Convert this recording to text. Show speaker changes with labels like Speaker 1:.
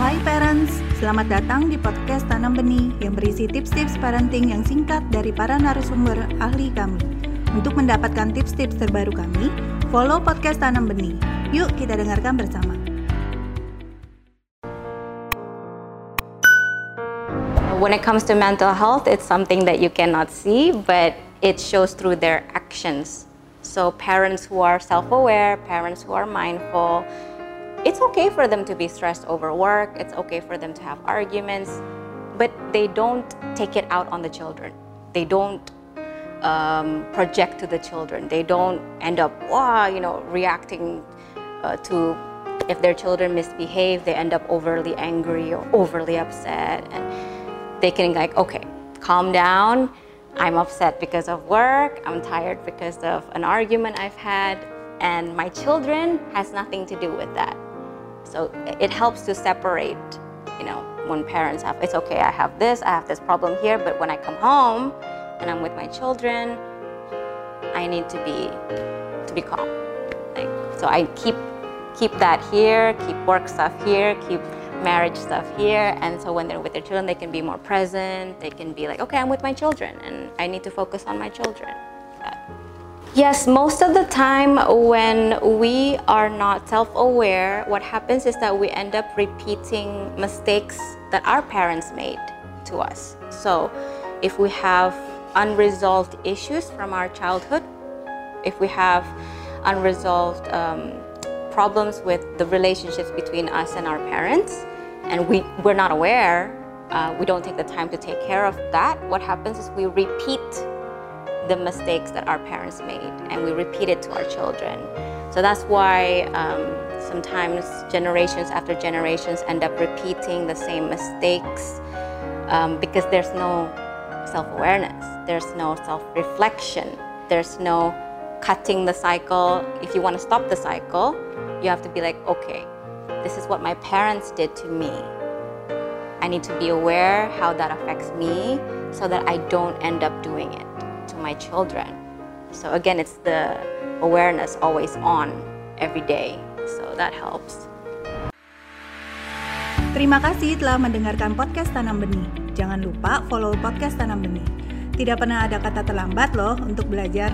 Speaker 1: Hai parents, selamat datang di podcast Tanam Benih yang berisi tips-tips parenting yang singkat dari para narasumber ahli kami. Untuk mendapatkan tips-tips terbaru kami, follow podcast Tanam Benih. Yuk kita dengarkan bersama.
Speaker 2: When it comes to mental health, it's something that you cannot see, but it shows through their actions. So parents who are self-aware, parents who are mindful, it's okay for them to be stressed over work, it's okay for them to have arguments, but they don't take it out on the children. They don't um, project to the children. They don't end up, wow, you know, reacting uh, to if their children misbehave, they end up overly angry or overly upset. And they can, like, okay, calm down. I'm upset because of work. I'm tired because of an argument I've had. And my children has nothing to do with that. So it helps to separate, you know, when parents have, it's okay, I have this, I have this problem here, but when I come home and I'm with my children, I need to be, to be calm. Like, so I keep, keep that here, keep work stuff here, keep marriage stuff here, and so when they're with their children, they can be more present, they can be like, okay, I'm with my children, and I need to focus on my children. Yes, most of the time when we are not self-aware, what happens is that we end up repeating mistakes that our parents made to us. So if we have unresolved issues from our childhood, if we have unresolved um, problems with the relationships between us and our parents, and we, we're not aware, uh, we don't take the time to take care of that, what happens is we repeat the mistakes that our parents made and we repeat it to our children. So that's why um, sometimes generations after generations end up repeating the same mistakes um, because there's no self-awareness, there's no self-reflection, there's no cutting the cycle. If you want to stop the cycle, you have to be like, okay, this is what my parents did to me. I need to be aware how that affects me so that I don't end up doing it my children. So again, it's the awareness always on every day. So that helps.
Speaker 1: Terima kasih telah mendengarkan podcast Tanam Benih. Jangan lupa follow podcast Tanam Benih. Tidak pernah ada kata terlambat loh untuk belajar.